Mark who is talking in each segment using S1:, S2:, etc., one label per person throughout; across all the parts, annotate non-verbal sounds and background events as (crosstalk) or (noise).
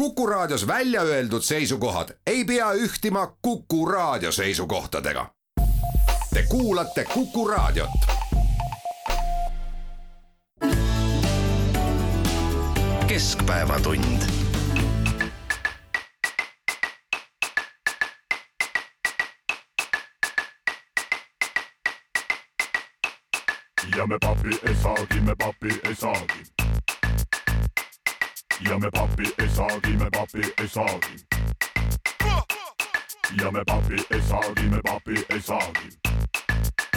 S1: Kuku Raadios välja öeldud seisukohad ei pea ühtima Kuku Raadio seisukohtadega. Te kuulate Kuku Raadiot. keskpäevatund
S2: ja me papi ei saagi, me papi ei saagi. Ja me papi ei saagi, me papi ei saagi. ja me papi ei saagi, me papi ei saagi.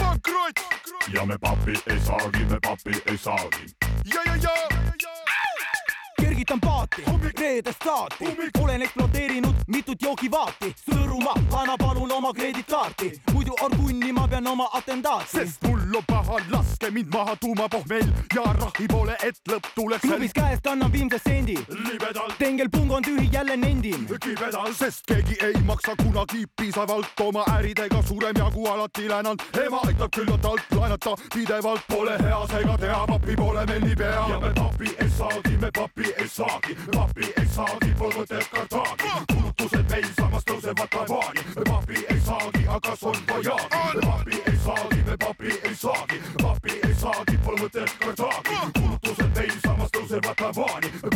S3: pankrot
S2: ja me papi ei saagi, me papi ei saagi.
S3: ja, ja, ja
S4: kergitan paati reedest saati, olen ekspluateerinud mitut joogivaati. Sõõrumaa, anna palun oma kreeditkaarti, muidu orgunni ma pean oma atendaati.
S3: sest mul on paha, laske mind maha tuumapohmell ja rahi pole, et lõpp tuleks
S4: klubis käest annan viimse sendi,
S2: libedalt,
S4: tengelpung on tühi, jälle nendin.
S2: kibedalt,
S3: sest keegi ei maksa kunagi piisavalt oma äridega suurem jagu alati länanud. ema aitab küllatalt laenata pidevalt, pole hea seega teha, papi pole meil nii pea.
S2: ja me papi ei saagi, me papi ei saagi, papi ei saagi, pole mõtet kartaagi. kulutused meil samas tõusevad Taiwan'i, me papi ei saagi, aga son voyage'i. me papi ei saagi, me papi ei saagi, papi ei saagi, pole mõtet kartaagi. kulutused meil samas tõusevad Taiwan'i, me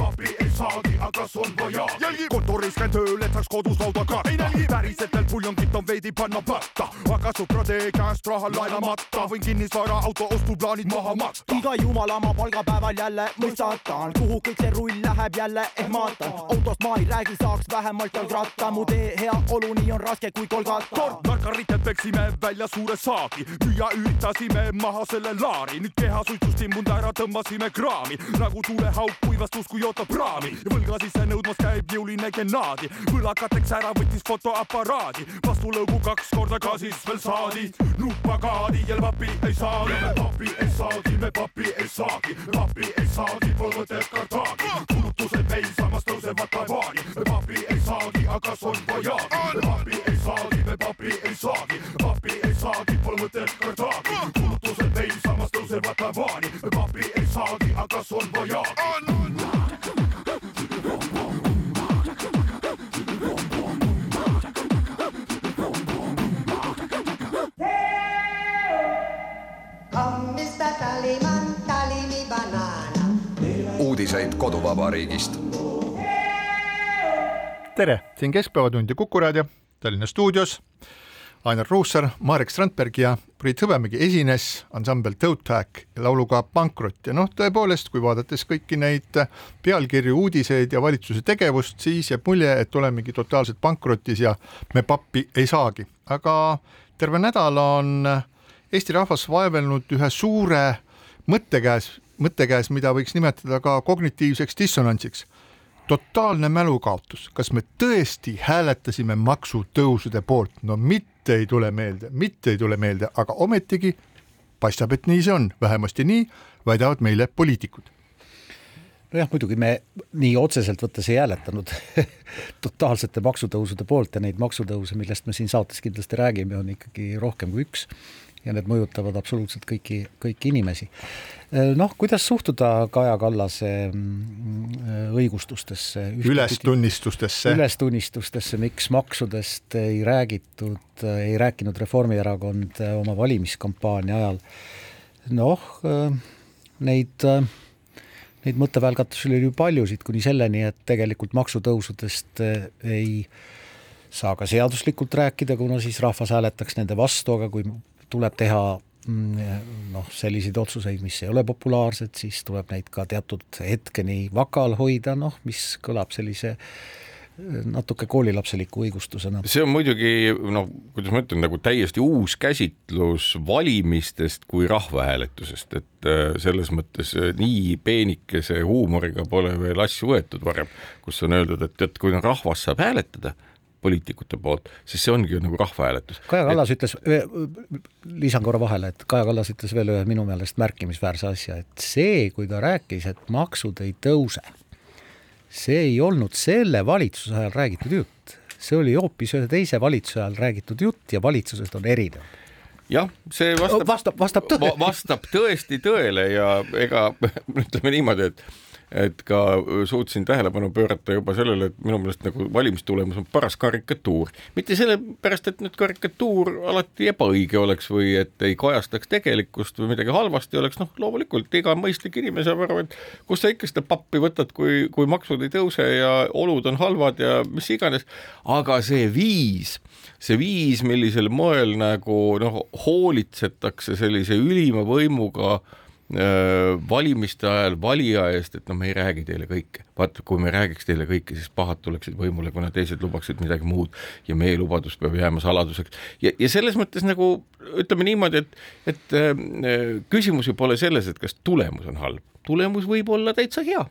S2: aga son voyage'i.
S3: jälgi kontoris käin tööl, et saaks kodus lauda katta. ei nälgi päriselt veel puljongit on veidi panna patta, aga sõprade käest raha laenamata võin kinnisvara auto ostuplaanid maha maksta.
S4: iga jumala ma palgapäeval jälle mõistatan, kuhu kõik see rull läheb jälle ehmatan. autost ma ei räägi, saaks vähemalt jalgratta, mu tee heaolu nii on raske kui Kolgata.
S3: kord narkaritet peksime välja suure saagi, müüa üritasime maha selle laari, nüüd kehasuitsust imbunud ära tõmbasime kraami, nagu tulehauk kuivastus, kui ootab praami. võlga sisse nõudmas käib jõuline genaadi, võlakateks ära võttis fotoaparaadi, vastulõugu kaks korda gaasis veel saadi, nupagaadi ja papi ei saagi.
S2: me papi ei saagi, me papi ei saagi, papi ei saagi, pole mõtet kartaagi. kulutused meil samas tõusevad Taiwan'i, me papi ei saagi, aga son voyage'i. me papi ei saagi, me papi ei saagi, papi ei saagi, pole mõtet kartaagi. kulutused meil samas tõusevad Taiwan'i, me papi ei saagi, aga son voyage'i.
S5: Tallyman, tally me banana.
S1: uudiseid koduvabariigist.
S6: tere, siin Keskpäevatund ja Kuku raadio Tallinna stuudios. Ainar Ruussaar, Marek Strandberg ja Priit Hõbemägi esines ansambel Toe Tag lauluga Pankrot ja noh, tõepoolest, kui vaadates kõiki neid pealkirju, uudiseid ja valitsuse tegevust, siis jääb mulje, et olemegi totaalselt pankrotis ja me pappi ei saagi, aga terve nädal on Eesti rahvas vaevelnud ühe suure mõtte käes, mõtte käes, mida võiks nimetada ka kognitiivseks dissonantsiks. Totaalne mälukaotus, kas me tõesti hääletasime maksutõusude poolt, no mitte ei tule meelde, mitte ei tule meelde, aga ometigi paistab, et nii see on, vähemasti nii väidavad meile poliitikud.
S7: nojah, muidugi me nii otseselt võttes ei hääletanud (laughs) totaalsete maksutõusude poolt ja neid maksutõuse, millest me siin saates kindlasti räägime, on ikkagi rohkem kui üks ja need mõjutavad absoluutselt kõiki, kõiki inimesi. noh, kuidas suhtuda Kaja Kallase mm, õigustustesse?
S6: ülestunnistustesse.
S7: ülestunnistustesse, miks maksudest ei räägitud, ei rääkinud Reformierakond oma valimiskampaania ajal. noh, neid, neid mõttevälgatusi oli ju paljusid, kuni selleni, et tegelikult maksutõusudest ei saa ka seaduslikult rääkida, kuna siis rahvas hääletaks nende vastu, aga kui tuleb teha noh, selliseid otsuseid, mis ei ole populaarsed, siis tuleb neid ka teatud hetkeni vaka all hoida, noh, mis kõlab sellise natuke koolilapseliku õigustusena.
S8: see on muidugi noh, kuidas ma ütlen, nagu täiesti uus käsitlus valimistest kui rahvahääletusest, et selles mõttes nii peenikese huumoriga pole veel asju võetud varem, kus on öeldud, et tead, kui rahvas saab hääletada poliitikute poolt, siis see ongi ju nagu rahvahääletus.
S7: Kaja Kallas et... ütles, lisan korra vahele, et Kaja Kallas ütles veel ühe minu meelest märkimisväärse asja, et see, kui ta rääkis, et maksud ei tõuse, see ei olnud selle valitsuse ajal räägitud jutt, see oli hoopis ühe teise valitsuse ajal räägitud jutt ja valitsused on erinevad
S8: jah, see vastab,
S7: vastab, vastab tõele.
S8: vastab tõesti tõele ja ega (laughs) ütleme niimoodi, et et ka suutsin tähelepanu pöörata juba sellele, et minu meelest nagu valimistulemus on paras karikatuur. mitte sellepärast, et nüüd karikatuur alati ebaõige oleks või et ei kajastaks tegelikkust või midagi halvasti oleks, noh loomulikult iga mõistlik inimene saab aru, et kust sa ikka seda pappi võtad, kui, kui maksud ei tõuse ja olud on halvad ja mis iganes, aga see viis, see viis, millisel moel nagu noh, hoolitsetakse sellise ülima võimuga Äh, valimiste ajal valija eest, et noh, me ei räägi teile kõike. vaata, kui me räägiks teile kõike, siis pahad tuleksid võimule, kuna teised lubaksid midagi muud ja meie lubadus peab jääma saladuseks. ja, ja selles mõttes nagu ütleme niimoodi, et, et äh, küsimus ju pole selles, et kas tulemus on halb, tulemus võib olla täitsa hea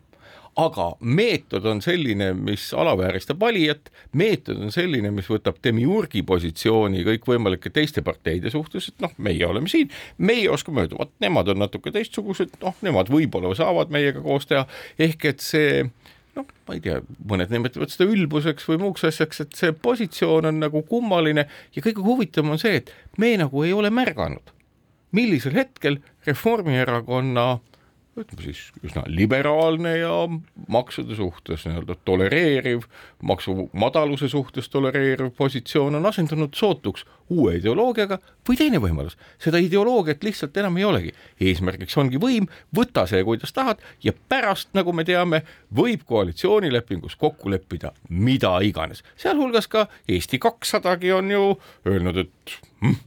S8: aga meetod on selline, mis alavääristab valijat, meetod on selline, mis võtab demiurgi positsiooni kõikvõimalike teiste parteide suhtes, et noh, meie oleme siin, meie oskame öelda, vot nemad on natuke teistsugused, noh, nemad võib-olla saavad meiega koos teha, ehk et see noh, ma ei tea, mõned nimetavad seda ülbuseks või muuks asjaks, et see positsioon on nagu kummaline. Ja kõige huvitavam on see, et me nagu ei ole märganud, millisel hetkel Reformierakonna äh, ütleme siis üsna liberaalne ja maksude suhtes nii-öelda tolereeriv, maksu madaluse suhtes tolereeriv positsioon on asendunud sootuks uue ideoloogiaga või teine võimalus, seda ideoloogiat lihtsalt enam ei olegi. eesmärgiks ongi võim, võta see, kuidas tahad ja pärast, nagu me teame, võib koalitsioonilepingus kokku leppida mida iganes, sealhulgas ka Eesti kaksssadagi on ju öelnud, et hm,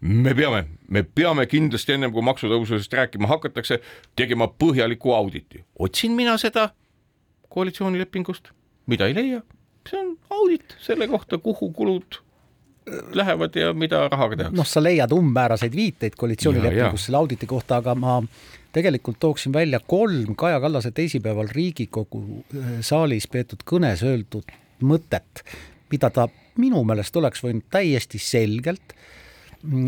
S8: me peame, me peame kindlasti ennem kui maksutõusudest rääkima hakatakse, tegema põhjaliku auditi. otsin mina seda koalitsioonilepingust, mida ei leia, see on audit selle kohta, kuhu kulud lähevad ja mida rahaga tehakse.
S7: noh, sa leiad umbmääraseid viiteid koalitsioonilepingus selle auditi kohta, aga ma tegelikult tooksin välja kolm Kaja Kallase teisipäeval Riigikogu äh, saalis peetud kõnes öeldud mõtet, mida ta minu meelest oleks võinud täiesti selgelt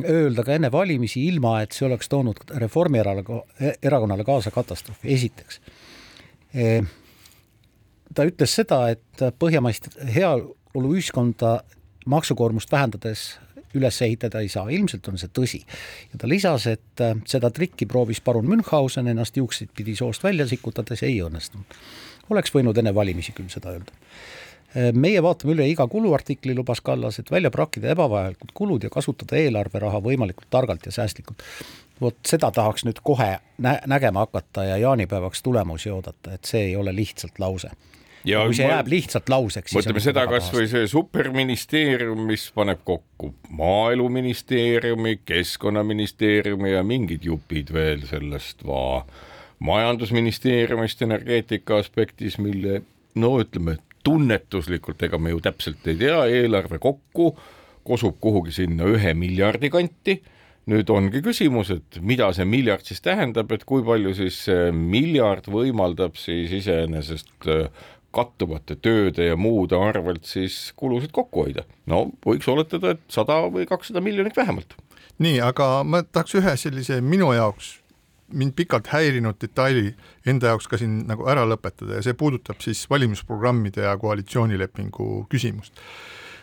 S7: öelda ka enne valimisi, ilma et see oleks toonud Reformierakonnale kaasa katastroofi, esiteks. E, ta ütles seda, et põhjamaist heaoluühiskonda maksukoormust vähendades üles ehitada ei saa, ilmselt on see tõsi. ja ta lisas, et seda trikki proovis parun Münchhausen ennast juukseid pidi soost välja sikutades, ei õnnestunud. oleks võinud enne valimisi küll seda öelda meie vaatame üle iga kuluartikli, lubas Kallas, et välja prakkida ebavajalikud kulud ja kasutada eelarveraha võimalikult targalt ja säästlikult. vot seda tahaks nüüd kohe nä nägema hakata ja jaanipäevaks tulemusi oodata, et see ei ole lihtsalt lause. ja kui see ma... jääb lihtsalt lauseks.
S8: mõtleme seda kasvõi see superministeerium, mis paneb kokku maaeluministeeriumi, keskkonnaministeeriumi ja mingid jupid veel sellest va majandusministeeriumist energeetika aspektis, mille no ütleme, tunnetuslikult, ega me ju täpselt ei tea, eelarve kokku kosub kuhugi sinna ühe miljardi kanti. nüüd ongi küsimus, et mida see miljard siis tähendab, et kui palju siis miljard võimaldab siis iseenesest äh, kattuvate tööde ja muude arvelt siis kulusid kokku hoida. no võiks oletada, et sada või kakssada miljonit vähemalt.
S6: nii, aga ma tahaks ühe sellise minu jaoks mind pikalt häirinud detaili enda jaoks ka siin nagu ära lõpetada ja see puudutab siis valimisprogrammide ja koalitsioonilepingu küsimust.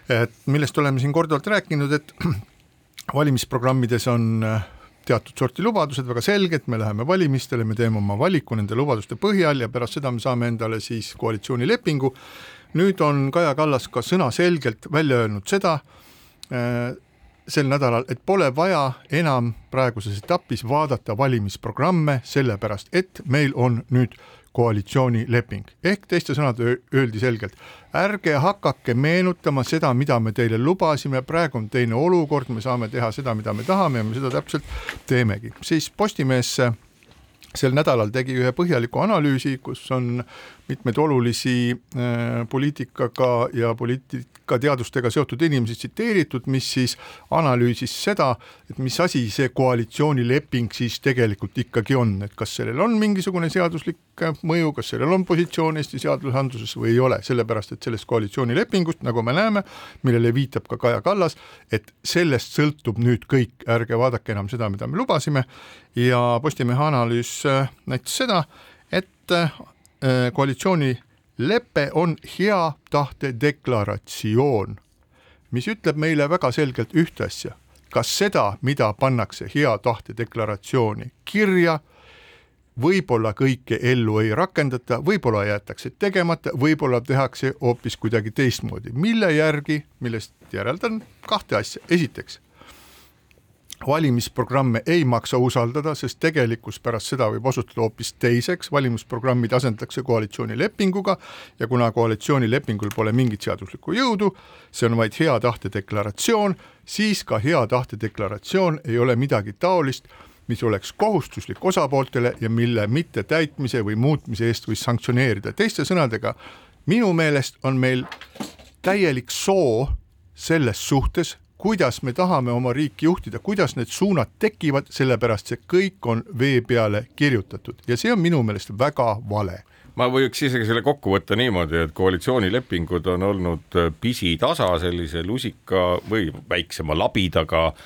S6: et millest oleme siin korduvalt rääkinud, et (clears throat) valimisprogrammides on äh, teatud sorti lubadused väga selged, me läheme valimistele, me teeme oma valiku nende lubaduste põhjal ja pärast seda me saame endale siis koalitsioonilepingu. nüüd on Kaja Kallas ka sõnaselgelt välja öelnud seda, äh, sel nädalal, et pole vaja enam praeguses etapis vaadata valimisprogramme, sellepärast et meil on nüüd koalitsioonileping. ehk teiste sõnade öeldi selgelt, ärge hakake meenutama seda, mida me teile lubasime, praegu on teine olukord, me saame teha seda, mida me tahame ja me seda täpselt teemegi. siis Postimees sel nädalal tegi ühe põhjaliku analüüsi, kus on mitmeid olulisi äh, poliitikaga ja poliitikateadustega seotud inimesi tsiteeritud, mis siis analüüsis seda, et mis asi see koalitsioonileping siis tegelikult ikkagi on, et kas sellel on mingisugune seaduslik mõju, kas sellel on positsioon Eesti seadusandluses või ei ole, sellepärast et sellest koalitsioonilepingust, nagu me näeme, millele viitab ka Kaja Kallas, et sellest sõltub nüüd kõik, ärge vaadake enam seda, mida me lubasime. Ja Postimehe analüüs äh, näitas seda, et äh, Äh, koalitsioonilepe on hea tahte deklaratsioon, mis ütleb meile väga selgelt ühte asja, kas seda, mida pannakse hea tahte deklaratsiooni kirja, võib-olla kõike ellu ei rakendata, võib-olla jäetakse tegemata, võib-olla tehakse hoopis kuidagi teistmoodi, mille järgi, millest järeldan kahte asja, esiteks valimisprogramme ei maksa usaldada, sest tegelikkus pärast seda võib osutuda hoopis teiseks, valimisprogrammid asendatakse koalitsioonilepinguga ja kuna koalitsioonilepingul pole mingit seaduslikku jõudu, see on vaid hea tahte deklaratsioon, siis ka hea tahte deklaratsioon ei ole midagi taolist, mis oleks kohustuslik osapooltele ja mille mittetäitmise või muutmise eest võis sanktsioneerida, teiste sõnadega, minu meelest on meil täielik soo selles suhtes, kuidas me tahame oma riiki juhtida, kuidas need suunad tekivad, sellepärast see kõik on vee peale kirjutatud. Ja see on minu meelest väga vale.
S8: Ma võiks isegi selle kokku võtta niimoodi, et koalitsioonilepingud on olnud pisitasa sellise lusika või väiksema labidaga äh,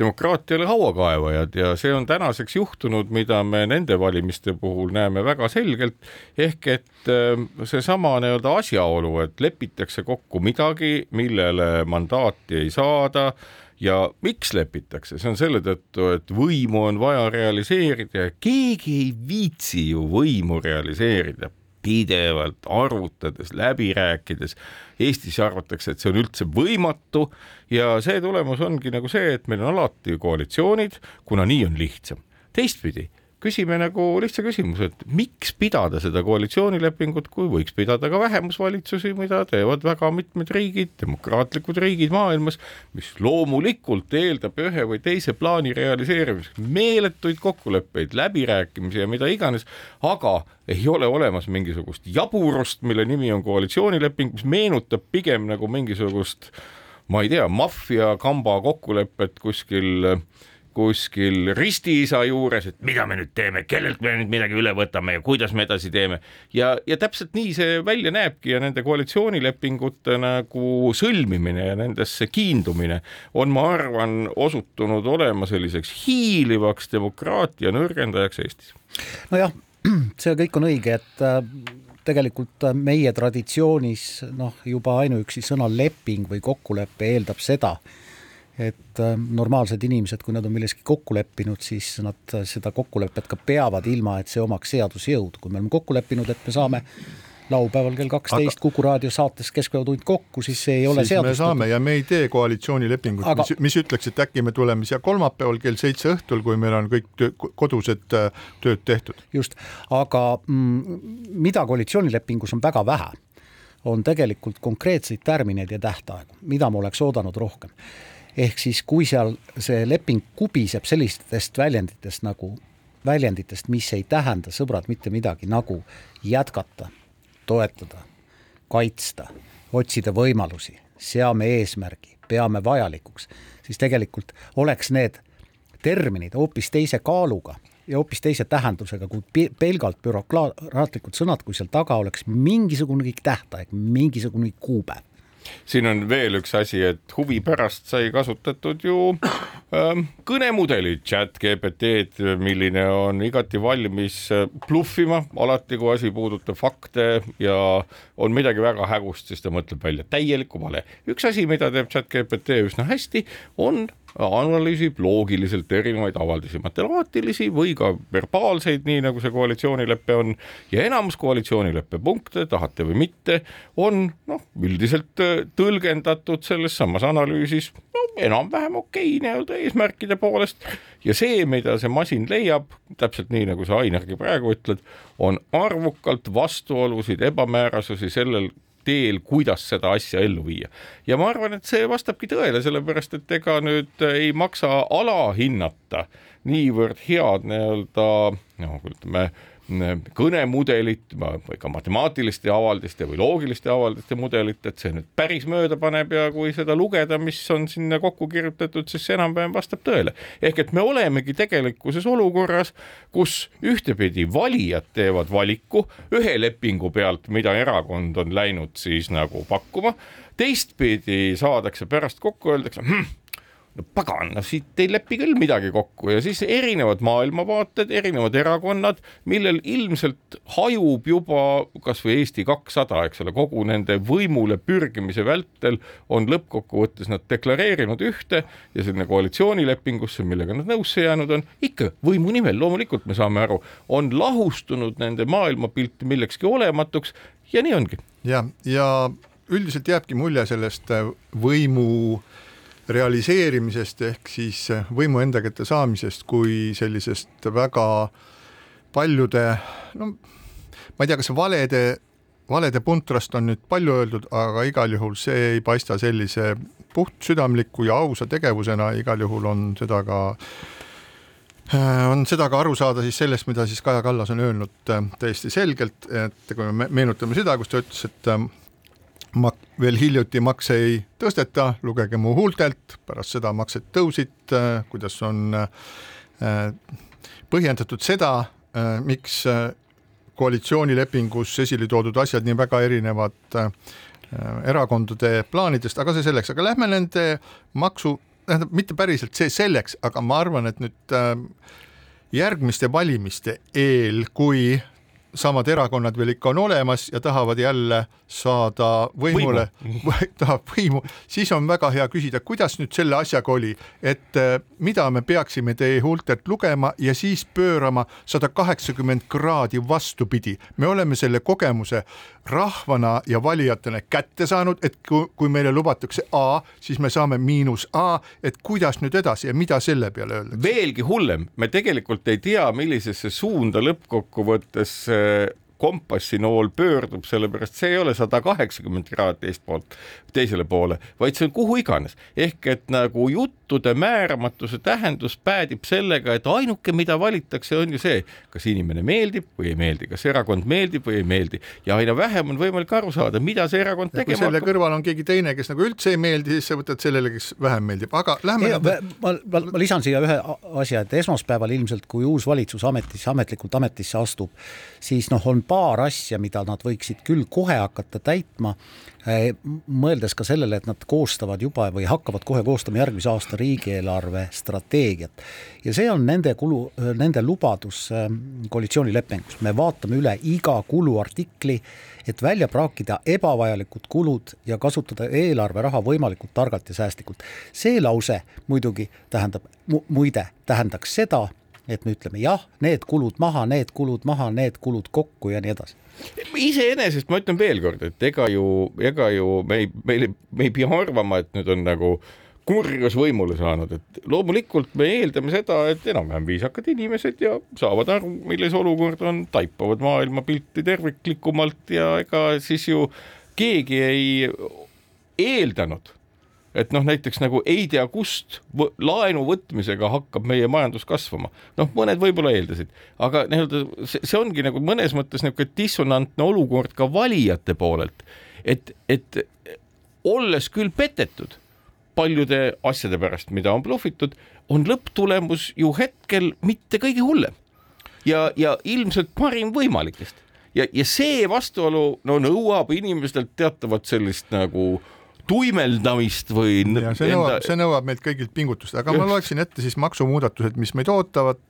S8: demokraatiale hauakaevajad ja see on tänaseks juhtunud, mida me nende valimiste puhul näeme väga selgelt, ehk et äh, seesama nii-öelda asjaolu, et lepitakse kokku midagi, millele mandaati ei saada ja miks lepitakse, see on selle tõttu, et võimu on vaja realiseerida ja keegi ei viitsi ju võimu realiseerida pidevalt arvutades, läbi rääkides. Eestis arvatakse, et see on üldse võimatu ja see tulemus ongi nagu see, et meil on alati koalitsioonid, kuna nii on lihtsam. teistpidi küsime nagu lihtsa küsimuse, et miks pidada seda koalitsioonilepingut, kui võiks pidada ka vähemusvalitsusi, mida teevad väga mitmed riigid, demokraatlikud riigid maailmas, mis loomulikult eeldab ühe või teise plaani realiseerimiseks meeletuid kokkuleppeid, läbirääkimisi ja mida iganes, aga ei ole olemas mingisugust jaburust, mille nimi on koalitsioonileping, mis meenutab pigem nagu mingisugust ma ei tea, maffiakamba kokkulepet kuskil äh, kuskil ristiisa juures, et mida me nüüd teeme, kellelt me nüüd midagi üle võtame ja kuidas me edasi teeme. ja, ja täpselt nii see välja näebki ja nende koalitsioonilepingute nagu sõlmimine ja nendesse kiindumine on, ma arvan, osutunud olema selliseks hiilivaks demokraatia nõrgendajaks Eestis.
S7: nojah, see kõik on õige, et äh, tegelikult äh, meie traditsioonis noh, juba ainuüksi sõna leping või kokkulepe eeldab seda, et äh, normaalsed inimesed, kui nad on milleski kokku leppinud, siis nad seda kokkulepet ka peavad, ilma et see omaks seadusjõudu. kui me oleme kokku leppinud, et me saame laupäeval kell kaksteist Kuku raadio saates Keskpäevatund kokku, siis see ei ole seadustatud.
S6: me saame ja me ei tee koalitsioonilepingut Aga..., mis, mis ütleks, et äkki me tuleme siia kolmapäeval kell seitse õhtul, kui meil on kõik töö, kodused äh, tööd tehtud.
S7: just, aga mm, mida koalitsioonilepingus on väga vähe, on tegelikult konkreetseid tärmineid ja tähtaegu, mida ma oleks oodanud rohkem ehk siis, kui seal see leping kubiseb sellistest väljenditest nagu, väljenditest, mis ei tähenda, sõbrad, mitte midagi, nagu jätkata, toetada, kaitsta, otsida võimalusi, seame eesmärgi, peame vajalikuks, siis tegelikult oleks need terminid hoopis teise kaaluga ja hoopis teise tähendusega kui pelgalt bürokraatlikud sõnad, kui seal taga oleks mingisugune tähtaeg, mingisugune kuupäev
S8: siin on veel üks asi, et huvi pärast sai kasutatud ju äh, kõnemudelit, chat GPT-d, milline on igati valmis äh, bluffima alati, kui asi puudutab fakte ja on midagi väga hägust, siis ta mõtleb välja täieliku vale. üks asi, mida teeb chat GPT üsna hästi, on analüüsib loogiliselt erinevaid avaldusi, matemaatilisi või ka verbaalseid, nii nagu see koalitsioonilepe on. Ja enamus koalitsioonileppe punkte, tahate või mitte, on noh, üldiselt äh, tõlgendatud selles samas analüüsis. No, enam-vähem okei okay, nii-öelda eesmärkide poolest. Ja see, mida see masin leiab, täpselt nii, nagu sa Ainergi praegu ütled, on arvukalt vastuolusid, ebamäärasusi sellel teel, kuidas seda asja ellu viia. ja ma arvan, et see vastabki tõele, sellepärast et ega nüüd ei maksa alahinnata niivõrd head nii-öelda noh, ütleme kõnemudelit ka matemaatiliste avaldiste või loogiliste avaldiste mudelit, et see nüüd päris mööda paneb ja kui seda lugeda, mis on sinna kokku kirjutatud, siis see enam-vähem vastab tõele. ehk et me olemegi tegelikkuses olukorras, kus ühtepidi valijad teevad valiku ühe lepingu pealt, mida erakond on läinud siis nagu pakkuma, teistpidi saadakse pärast kokku, öeldakse hm, no pagan, no siit ei lepi küll midagi kokku ja siis erinevad maailmavaated, erinevad erakonnad, millel ilmselt hajub juba kasvõi Eesti kakssada, eks ole, kogu nende võimule pürgimise vältel on lõppkokkuvõttes nad deklareerinud ühte ja selline koalitsioonilepingusse, millega nad nõusse jäänud on, ikka võimu nimel, loomulikult me saame aru, on lahustunud nende maailmapilti millekski olematuks ja nii ongi.
S6: ja, ja üldiselt jääbki mulje sellest võimu realiseerimisest ehk siis võimu enda kätte saamisest kui sellisest väga paljude no ma ei tea, kas valede, valede puntrast on nüüd palju öeldud, aga igal juhul see ei paista sellise puhtsüdamliku ja ausa tegevusena, igal juhul on seda ka on seda ka aru saada siis sellest, mida siis Kaja Kallas on öelnud täiesti selgelt, et kui me meenutame seda, kus ta ütles, et mak-, veel hiljuti makse ei tõsteta, lugege mu huultelt, pärast seda maksed tõusid, äh, kuidas on äh, põhjendatud seda, äh, miks koalitsioonilepingus esile toodud asjad nii väga erinevad erakondade plaanidest, aga see selleks, aga lähme nende maksu, tähendab mitte päriselt see selleks, aga ma arvan, et nüüd järgmiste valimiste eel, kui samad erakonnad veel ikka on olemas ja tahavad jälle saada võimule Võimu. (laughs) tahab võimu, siis on väga hea küsida, kuidas nüüd selle asjaga oli, et äh, mida me peaksime teie huultelt lugema ja siis pöörama sada kaheksakümmend kraadi vastupidi. me oleme selle kogemuse rahvana ja valijatena kätte saanud, et kui, kui meile lubatakse A, siis me saame miinus A, et kuidas nüüd edasi ja mida selle peale öeldakse?
S8: veelgi hullem, me tegelikult ei tea, millisesse suunda lõppkokkuvõttes kompassinool pöördub, sellepärast see ei ole sada kaheksakümmend kraadi teistpoolt teisele poole, vaid see on kuhu iganes. ehk et nagu juttude määramatuse tähendus päädib sellega, et ainuke, mida valitakse, on ju see, kas inimene meeldib või ei meeldi, kas erakond meeldib või ei meeldi ja aina vähem on võimalik aru saada, mida see erakond tegema
S6: hakkab. selle kõrval on keegi teine, kes nagu üldse ei meeldi, siis sa võtad sellele, kes vähem meeldib, aga lähme.
S7: ma, ma, ma lisan siia ühe asja, et esmaspäeval ilmselt, kui uus valitsus ametisse, ametlikult ametisse astub, siis noh, on paar asja, mida nad võiksid küll kohe hakata täitma, eh, mõeldes ka sellele, et nad koostavad juba või hakkavad kohe koostama järgmise aasta riigieelarve strateegiat. ja see on nende kulu, nende lubadus eh, koalitsioonilepingus, me vaatame üle iga kuluartikli, et välja praakida ebavajalikud kulud ja kasutada eelarveraha võimalikult targalt ja säästlikult. see lause muidugi tähendab mu,, muide, tähendaks seda, et me ütleme jah, need kulud maha, need kulud maha, need kulud kokku ja nii edasi.
S8: Iseenesest ma ütlen veelkord, et ega ju, ega ju me ei, meil ei, me ei pea arvama, et nüüd on nagu kurjus võimule saanud, et loomulikult me eeldame seda, et enam-vähem viisakad inimesed ja saavad aru, milles olukord on, taipavad maailmapilti terviklikumalt ja ega siis ju keegi ei eeldanud et noh, näiteks nagu ei tea kust laenu võtmisega hakkab meie majandus kasvama. noh, mõned võib-olla eeldasid, aga nii-öelda see, see ongi nagu mõnes mõttes niisugune dissonantne olukord ka valijate poolelt, et, et olles küll petetud paljude asjade pärast, mida on blufitud, on lõpptulemus ju hetkel mitte kõige hullem. ja, ja ilmselt parim võimalikest. ja, ja see vastuolu no nõuab inimestelt teatavat sellist nagu tuimeldamist või.
S6: see nõuab enda..., see nõuab meilt kõigilt pingutust, aga ma loeksin ette siis maksumuudatused, mis meid ootavad.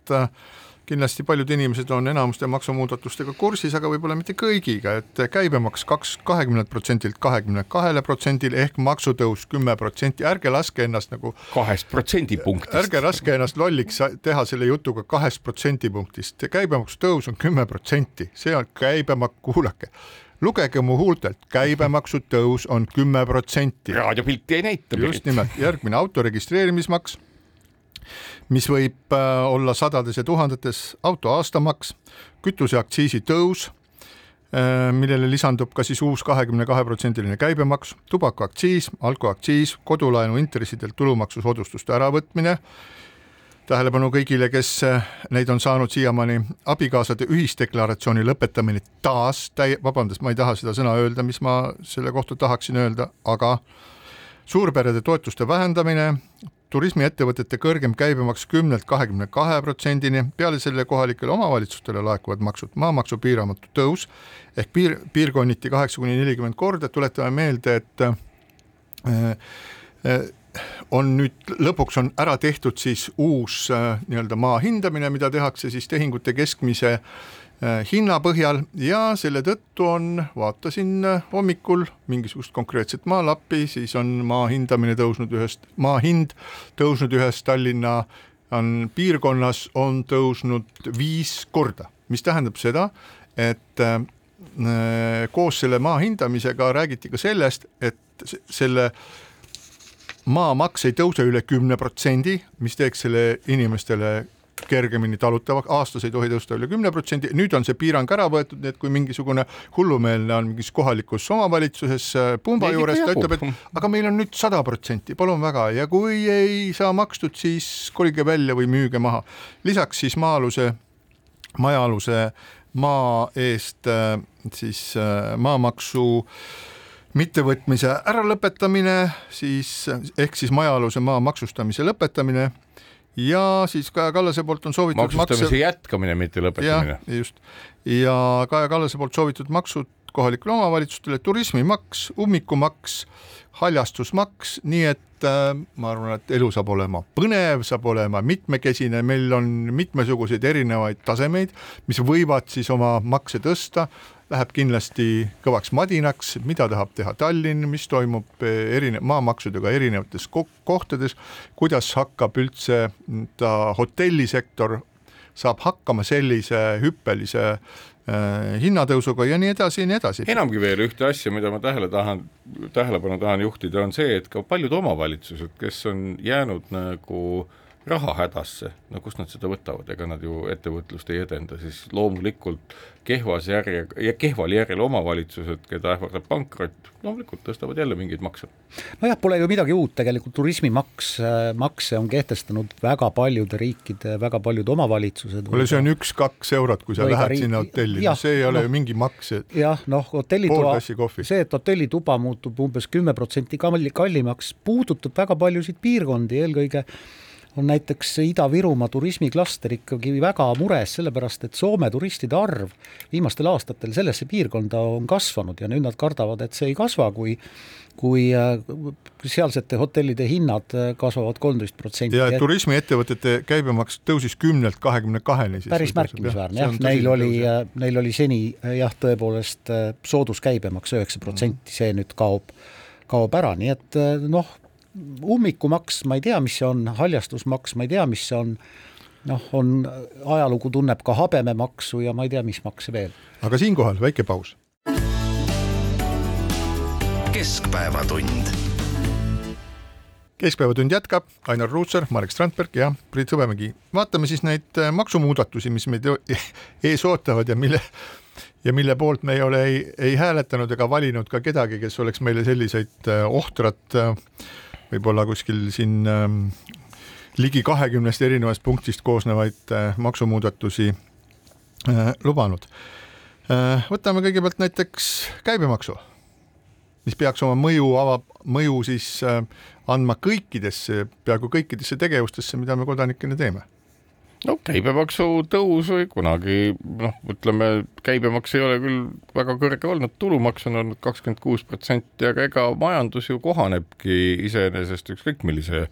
S6: kindlasti paljud inimesed on enamuste maksumuudatustega kursis, aga võib-olla mitte kõigiga, et käibemaks kaks, kahekümnelt protsendilt kahekümne kahele protsendile ehk maksutõus kümme protsenti, ärge laske ennast nagu.
S8: kahest protsendipunktist.
S6: ärge laske ennast lolliks teha selle jutuga kahest protsendipunktist, käibemaksu tõus on kümme protsenti, see on käibemaks, kuulake lugege mu huultelt, käibemaksu tõus on kümme protsenti.
S8: raadiopilti ei näita.
S6: just nimelt, järgmine auto registreerimismaks, mis võib äh, olla sadades ja tuhandetes, auto aastamaks, kütuseaktsiisi tõus äh, millele lisandub ka siis uus kahekümne kahe protsendiline käibemaks, tubakaaktsiis, alkoaktsiis, kodulaenu intressidelt tulumaksusoodustuste äravõtmine tähelepanu kõigile, kes äh, neid on saanud siiamaani, abikaasade ühisdeklaratsiooni lõpetamine taas täi-, vabandust, ma ei taha seda sõna öelda, mis ma selle kohta tahaksin öelda, aga suurperede toetuste vähendamine, turismiettevõtete kõrgem käibemaks kümnelt kahekümne kahe protsendini, peale selle kohalikele omavalitsustele laekuvad maksud, maamaksu piiramatu tõus ehk piir, piirkonniti kaheksa kuni nelikümmend korda, tuletame meelde, et äh, äh, on nüüd lõpuks on ära tehtud siis uus äh, nii-öelda maa hindamine, mida tehakse siis tehingute keskmise äh, hinna põhjal. Ja selle tõttu on, vaatasin äh, hommikul mingisugust konkreetset maalappi, siis on maa hindamine tõusnud ühest, maa hind tõusnud ühes Tallinna on piirkonnas on tõusnud viis korda, mis tähendab seda, et äh, koos selle maa hindamisega räägiti ka sellest, et selle maamaks ei tõuse üle kümne protsendi, mis teeks selle inimestele kergemini talutavaks, aastas ei tohi tõusta üle kümne protsendi, nüüd on see piirang ära võetud, nii et kui mingisugune hullumeelne on mingis kohalikus omavalitsuses äh, pumba Neid juures, ta ütleb, et aga meil on nüüd sada protsenti, palun väga, ja kui ei saa makstud, siis kolige välja või müüge maha. lisaks siis maa-aluse, majaaluse maa eest äh, siis äh, maamaksu äh, mittevõtmise äralõpetamine, siis ehk siis majaaluse maa maksustamise lõpetamine. Ja siis Kaja Kallase poolt on soovitud
S8: maksustamise makse... jätkamine, mitte lõpetamine.
S6: just, ja Kaja Kallase poolt soovitud maksud kohalikele omavalitsustele, turismimaks, ummikumaks, haljastusmaks, nii et äh, ma arvan, et elu saab olema põnev, saab olema mitmekesine, meil on mitmesuguseid erinevaid tasemeid, mis võivad siis oma makse tõsta läheb kindlasti kõvaks madinaks, mida tahab teha Tallinn, mis toimub eh, erine-, maamaksudega erinevates ko kohtades, kuidas hakkab üldse ta hotellisektor, saab hakkama sellise hüppelise äh, hinnatõusuga ja nii edasi ja nii edasi.
S8: enamgi veel ühte asja, mida ma tähele tahan, tähelepanu tahan juhtida, on see, et ka paljud omavalitsused, kes on jäänud nagu äh, rahahädasse, no kust nad seda võtavad, ega nad ju ettevõtlust ei edenda, siis loomulikult kehvas järje ja kehval järjel omavalitsused, keda ähvardab pankrot, loomulikult tõstavad jälle mingeid makse.
S7: nojah, pole ju midagi uut, tegelikult turismimaks, äh, makse on kehtestanud väga paljude riikide, väga paljud omavalitsused.
S6: kuule, see on üks-kaks eurot, kui sa lähed riiki... sinna hotelli, see ei ole no, ju mingi maks.
S7: jah, noh, hotellitoa, see, et hotellituba muutub umbes kümme protsenti kallimaks, puudutab väga paljusid piirkondi, eelkõige on näiteks Ida-Virumaa turismiklaster ikkagi väga mures, sellepärast et Soome turistide arv viimastel aastatel sellesse piirkonda on kasvanud ja nüüd nad kardavad, et see ei kasva, kui kui äh, sealsete hotellide hinnad äh, kasvavad kolmteist protsenti.
S6: ja turismiettevõtete käibemaks tõusis kümnelt kahekümne kaheni.
S7: päris märkimisväärne jah, neil oli, äh, neil oli seni jah, tõepoolest sooduskäibemaks üheksa protsenti, see nüüd kaob, kaob ära, nii et noh, ummikumaks, ma ei tea, mis see on, haljastusmaks, ma ei tea, mis see on, noh, on, ajalugu tunneb ka habememaksu ja ma ei tea, mis makse veel.
S6: aga siinkohal väike paus.
S1: keskpäevatund.
S6: keskpäevatund jätkab, Ainar Ruussaar, Marek Strandberg ja Priit Hõbemägi. vaatame siis neid äh, maksumuudatusi, mis meid (laughs) ees ootavad ja mille ja mille poolt me ei ole ei, ei hääletanud ega valinud ka kedagi, kes oleks meile selliseid äh, ohtrat äh, võib-olla kuskil siin ähm, ligi kahekümnest erinevast punktist koosnevaid äh, maksumuudatusi äh, lubanud äh,. võtame kõigepealt näiteks käibemaksu, mis peaks oma mõju avab, mõju siis andma kõikidesse, peaaegu kõikidesse tegevustesse, mida me kodanikena teeme
S8: no käibemaksu tõus või kunagi noh, ütleme käibemaks ei ole küll väga kõrge olnud, tulumaks on olnud kakskümmend kuus protsenti, aga ega majandus ju kohanebki iseenesest ükskõik millise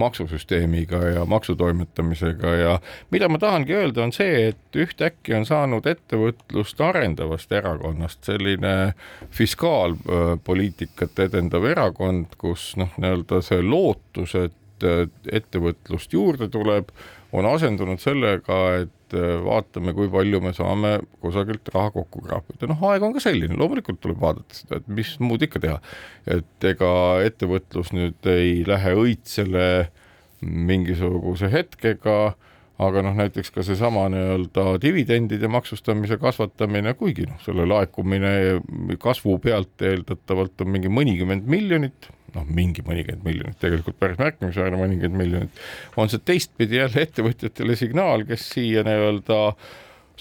S8: maksusüsteemiga ja maksutoimetamisega. Ja mida ma tahangi öelda, on see, et ühtäkki on saanud ettevõtlust arendavast erakonnast selline fiskaalpoliitikat edendav erakond, kus noh, nii-öelda see lootus, et ettevõtlust juurde tuleb on asendunud sellega, et äh, vaatame, kui palju me saame kusagilt raha kokku kraapida, noh, aeg on ka selline, loomulikult tuleb vaadata seda, et mis muud ikka teha. et ega ettevõtlus nüüd ei lähe õitsele mingisuguse hetkega aga noh, näiteks ka seesama nii-öelda dividendide maksustamise kasvatamine, kuigi noh, selle laekumine kasvu pealt eeldatavalt on mingi mõnikümmend miljonit noh, mingi mõnikümmend miljonit, tegelikult päris märkimisväärne mõnikümmend miljonit, on see teistpidi jälle ettevõtjatele signaal, kes siia nii-öelda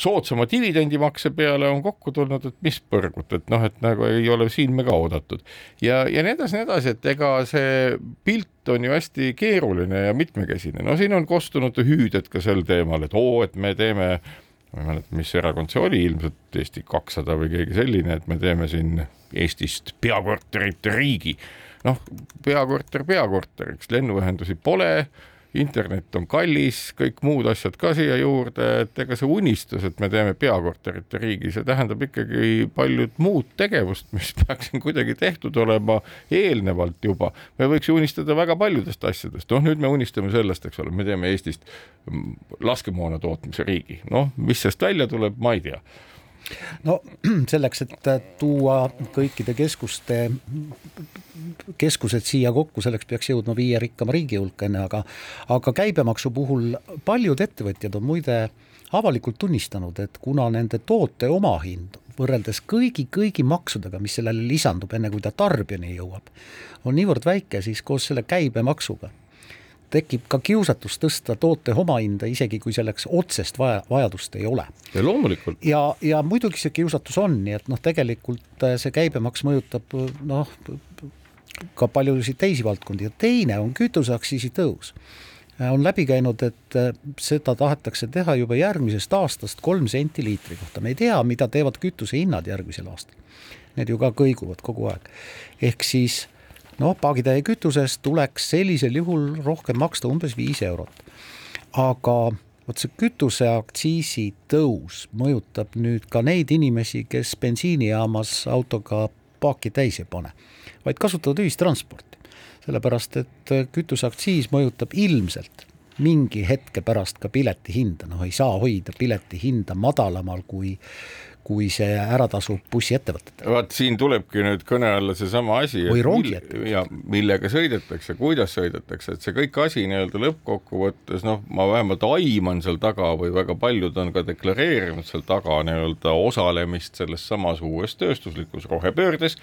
S8: soodsama dividendimakse peale on kokku tulnud, et mis põrgut, et noh, et nagu ei ole siin me ka oodatud. ja, ja nii edasi, nii edasi, et ega see pilt on ju hästi keeruline ja mitmekesine, no siin on kostunud hüüded ka sel teemal, et oo, et me teeme ma ei mäleta, mis erakond see oli, ilmselt Eesti kakssada või keegi selline, et me teeme siin Eestist peakorterit riigi. Noh, peakorter peakorteriks, lennuühendusi pole internet on kallis, kõik muud asjad ka siia juurde, et ega see unistus, et me teeme peakorterite riigi, see tähendab ikkagi paljud muud tegevust, mis (laughs) peaks siin kuidagi tehtud olema eelnevalt juba. me võiks ju unistada väga paljudest asjadest, noh nüüd me unistame sellest, eks ole, me teeme Eestist laskemoona tootmise riigi, noh, mis sellest välja tuleb, ma ei tea
S7: no (clears throat) selleks, et tuua kõikide keskuste, keskused siia kokku, selleks peaks jõudma viie rikkama riigi hulka enne, aga aga käibemaksu puhul paljud ettevõtjad on muide avalikult tunnistanud, et kuna nende toote omahind võrreldes kõigi-kõigi maksudega, mis sellele lisandub, enne kui ta tarbijani jõuab, on niivõrd väike, siis koos selle käibemaksuga tekib ka kiusatus tõsta toote omahinda, isegi kui selleks otsest vaja, vajadust ei ole.
S8: ja loomulikult.
S7: ja, ja muidugi see kiusatus on, nii et noh, tegelikult äh, see käibemaks mõjutab noh, ka paljusid teisi valdkondi ja teine on kütuseaktsiisi tõus. Äh, on läbi käinud, et äh, seda tahetakse teha juba järgmisest aastast kolm senti liitri kohta, me ei tea, mida teevad kütusehinnad järgmisel aastal. Need ju ka kõiguvad kogu aeg, ehk siis noh, paagitäie kütusest tuleks sellisel juhul rohkem maksta umbes viis eurot. aga vot see kütuseaktsiisi tõus mõjutab nüüd ka neid inimesi, kes bensiinijaamas autoga paaki täis ei pane, vaid kasutavad ühistransporti. sellepärast, et kütuseaktsiis mõjutab ilmselt mingi hetke pärast ka pileti hinda, noh ei saa hoida pileti hinda madalamal kui kui see ära tasub bussiettevõtetele.
S8: vaat siin tulebki nüüd kõne alla seesama asi.
S7: rongiettevõtted.
S8: ja millega sõidetakse, kuidas sõidetakse, et see kõik asi nii-öelda lõppkokkuvõttes noh, ma vähemalt aiman seal taga või väga paljud on ka deklareerinud seal taga nii-öelda osalemist selles samas uues tööstuslikus rohepöördes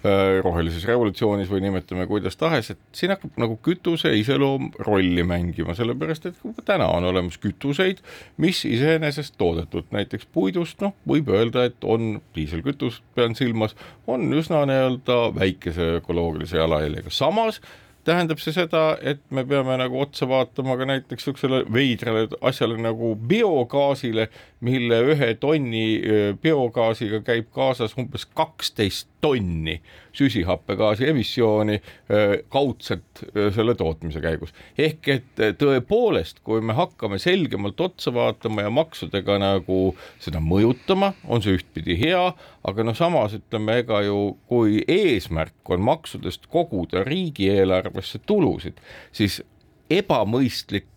S8: Äh, rohelises revolutsioonis või nimetame kuidas tahes, et siin hakkab nagu kütuse iseloom rolli mängima, sellepärast et täna on olemas kütuseid, mis iseenesest toodetud näiteks puidust, noh, võib öelda, et on diiselkütus, pean silmas, on üsna nii-öelda väikese ökoloogilise jalajäljega, samas tähendab see seda, et me peame nagu otsa vaatama ka näiteks niisugusele veidrale asjale nagu biogaasile, mille ühe tonni biogaasiga käib kaasas umbes kaksteist tonni süsihappegaasi emissiooni kaudselt selle tootmise käigus. ehk et tõepoolest, kui me hakkame selgemalt otsa vaatama ja maksudega nagu seda mõjutama, on see ühtpidi hea, aga noh, samas ütleme, ega ju kui eesmärk on maksudest koguda riigieelarvesse tulusid, siis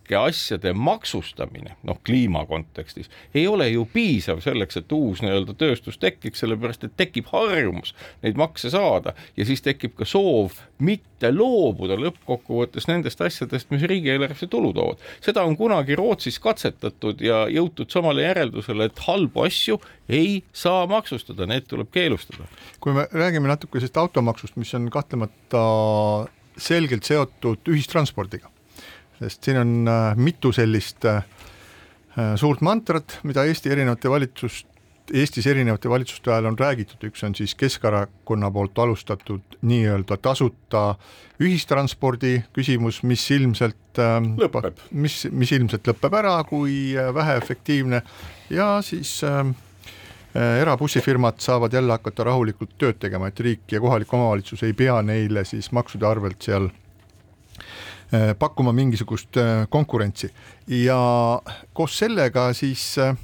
S8: ebamõistlike asjade maksustamine, noh kliima kontekstis, ei ole ju piisav selleks, et uus nii-öelda tööstus tekiks, sellepärast et tekib harjumus neid makse saada ja siis tekib ka soov mitte loobuda lõppkokkuvõttes nendest asjadest, mis riigieelarvesse tulu toovad. seda on kunagi Rootsis katsetatud ja jõutud samale järeldusele, et halbu asju ei saa maksustada, need tuleb keelustada.
S6: kui me räägime natuke sellest automaksust, mis on kahtlemata selgelt seotud ühistranspordiga sest siin on äh, mitu sellist äh, suurt mantrat, mida Eesti erinevate valitsust, Eestis erinevate valitsuste ajal on räägitud, üks on siis Keskerakonna poolt alustatud nii-öelda tasuta ühistranspordi küsimus, mis ilmselt ähm,
S8: lõpeb,
S6: mis, mis ilmselt lõpeb ära kui äh, väheefektiivne. Ja siis äh, erabussifirmad saavad jälle hakata rahulikult tööd tegema, et riik ja kohalik omavalitsus ei pea neile siis maksude arvelt seal Äh, pakkuma mingisugust äh, konkurentsi. Ja koos sellega siis äh,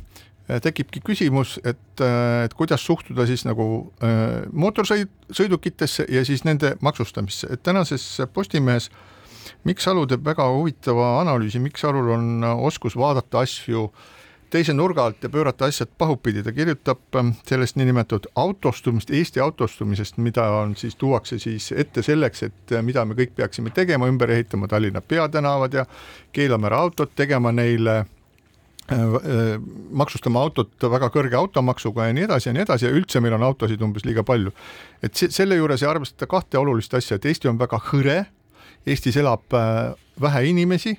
S6: tekibki küsimus, et, et kuidas suhtuda siis nagu mootorsõidukitesse ja siis nende maksustamisse, et tänases Postimehes Mikk Salu teeb väga huvitava analüüsi, Mikk Salul on oskus vaadata asju äh, teise nurga alt ja pöörata asjad pahupidi, ta kirjutab ähm, sellest niinimetatud autostumist, Eesti autostumisest, mida on siis, tuuakse siis ette selleks, et äh, mida me kõik peaksime tegema, ümber ehitama Tallinna peatänavad ja keelame ära autod, tegema neile äh, äh, maksustama autot väga kõrge automaksuga ja nii edasi ja nii edasi ja üldse meil on autosid umbes liiga palju. et selle juures ei arvestata kahte olulist asja, et Eesti on väga hõre, Eestis elab vähe inimesi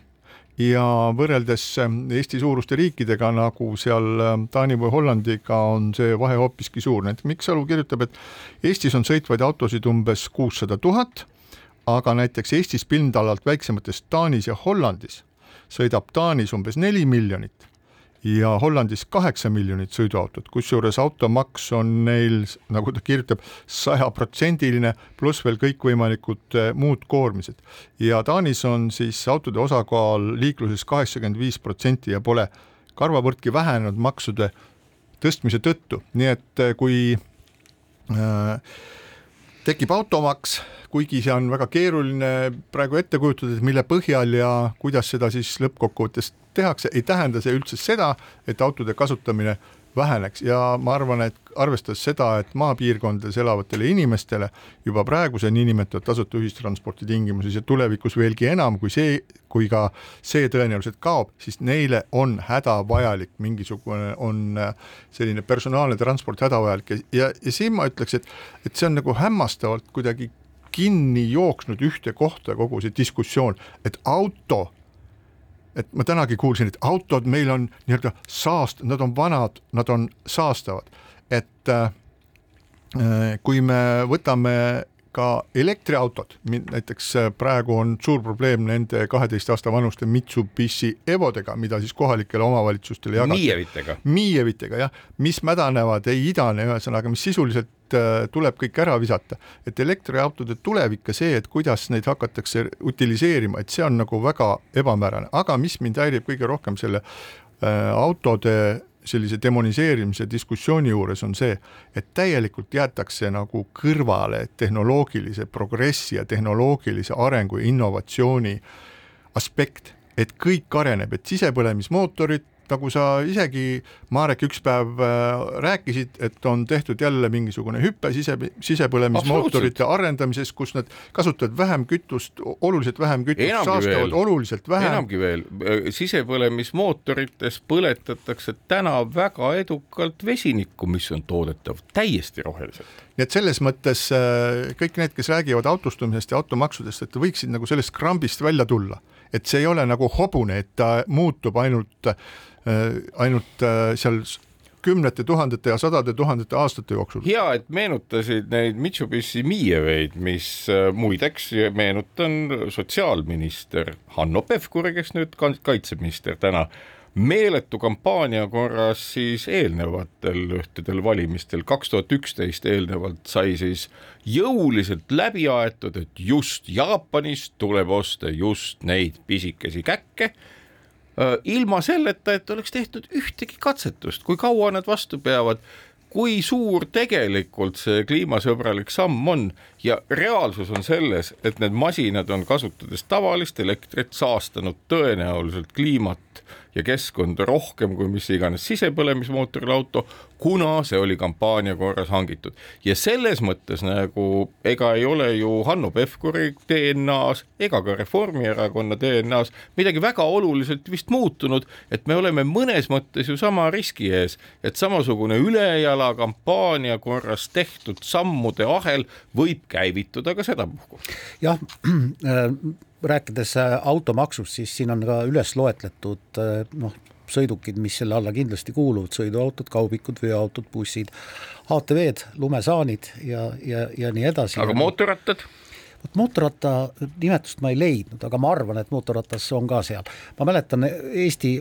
S6: ja võrreldes ähm, Eesti suuruste riikidega, nagu seal ähm, Taani või Hollandiga, on see vahe hoopiski suur, näiteks Mikk Salu kirjutab, et Eestis on sõitvaid autosid umbes kuussada tuhat, aga näiteks Eestis pindalalt väiksemates Taanis ja Hollandis sõidab Taanis umbes neli miljonit ja Hollandis kaheksa miljonit sõiduautot, kusjuures automaks on neil, nagu ta kirjutab, sajaprotsendiline pluss veel kõikvõimalikud eh, muud koormised. ja Taanis on siis autode osakaal liikluses kaheksakümmend viis protsenti ja pole karvavõrdki vähenenud maksude tõstmise tõttu, nii et eh, kui äh, tekib automaks, kuigi see on väga keeruline praegu ette kujutada, et mille põhjal ja kuidas seda siis lõppkokkuvõttes tehakse, ei tähenda see üldse seda, et autode kasutamine väheneks. Ja ma arvan, et arvestades seda, et maapiirkondades elavatele inimestele juba praegu see niinimetatud tasuta ühistranspordi tingimuses ja tulevikus veelgi enam, kui see, kui ka see tõenäoliselt kaob, siis neile on hädavajalik mingisugune, on äh, selline personaalne transport hädavajalik. Ja, ja, ja siin ma ütleks, et, et see on nagu hämmastavalt kuidagi kinni jooksnud ühte kohta kogu see diskussioon, et auto et ma tänagi kuulsin, et autod meil on nii-öelda saast-, nad on vanad, nad on saastavad, et äh, kui me võtame ka elektriautod, näiteks äh, praegu on suur probleem nende kaheteist aasta vanuste Mitsubishi Evodega, mida siis kohalikele omavalitsustele jagatakse.
S8: Miievitega.
S6: Miievitega jah, mis mädanevad, ei idane, ühesõnaga, mis sisuliselt äh, tuleb kõik ära visata. et elektriautode tulevik ja see, et kuidas neid hakatakse utiliseerima, et see on nagu väga ebamäärane, aga mis mind häirib kõige rohkem selle äh, autode sellise demoniseerimise diskussiooni juures on see, et täielikult jäetakse nagu kõrvale tehnoloogilise progressi ja tehnoloogilise arengu ja innovatsiooni aspekt, et kõik areneb, et sisepõlemismootorid nagu sa isegi, Marek, üks päev äh, rääkisid, et on tehtud jälle mingisugune hüpe sise, sisepõlemismootorite arendamises, kus nad kasutavad vähem kütust, oluliselt vähem kütust, saastavad veel, oluliselt vähem.
S8: enamgi veel, äh, sisepõlemismootorites põletatakse täna väga edukalt vesinikku, mis on toodetav täiesti roheliselt.
S6: Nii et selles mõttes äh, kõik need, kes räägivad autostumisest ja automaksudest, et võiksid nagu sellest krambist välja tulla, et see ei ole nagu hobune, et ta muutub ainult ainult äh, seal kümnete tuhandete ja sadade tuhandete aastate jooksul.
S8: hea, et meenutasid neid Mitsubishi Miieveid, mis äh, muideks meenutan sotsiaalminister Hanno Pevkuri, kes nüüd kaitseminister täna, meeletu kampaania korras siis eelnevatel ühtedel valimistel, kaks tuhat üksteist eelnevalt sai siis jõuliselt läbi aetud, et just Jaapanist tuleb osta just neid pisikesi käkke Äh, ilma selleta, et oleks tehtud ühtegi katsetust, kui kaua nad vastu peavad, kui suur tegelikult see kliimasõbralik samm on. Ja reaalsus on selles, et need masinad on kasutades tavalist elektrit saastanud tõenäoliselt kliimat ja keskkonda rohkem kui mis iganes sisepõlemismootoriga auto, kuna see oli kampaania korras hangitud. ja selles mõttes nagu ega ei ole ju Hanno Pevkuri DNA-s ega ka Reformierakonna DNA-s midagi väga oluliselt vist muutunud, et me oleme mõnes mõttes ju sama riski ees, et samasugune ülejala kampaania korras tehtud sammude ahel võib käivituda ka sedapuhku.
S7: jah (clears throat) äh,, rääkides äh, automaksust, siis siin on ka üles loetletud äh, noh, sõidukid, mis selle alla kindlasti kuuluvad, sõiduautod, kaubikud, veoautod, bussid, ATV-d, lumesaanid ja, ja, ja nii edasi.
S8: aga mootorrattad?
S7: vot mootorratta nimetust ma ei leidnud, aga ma arvan, et mootorratas on ka seal. ma mäletan Eesti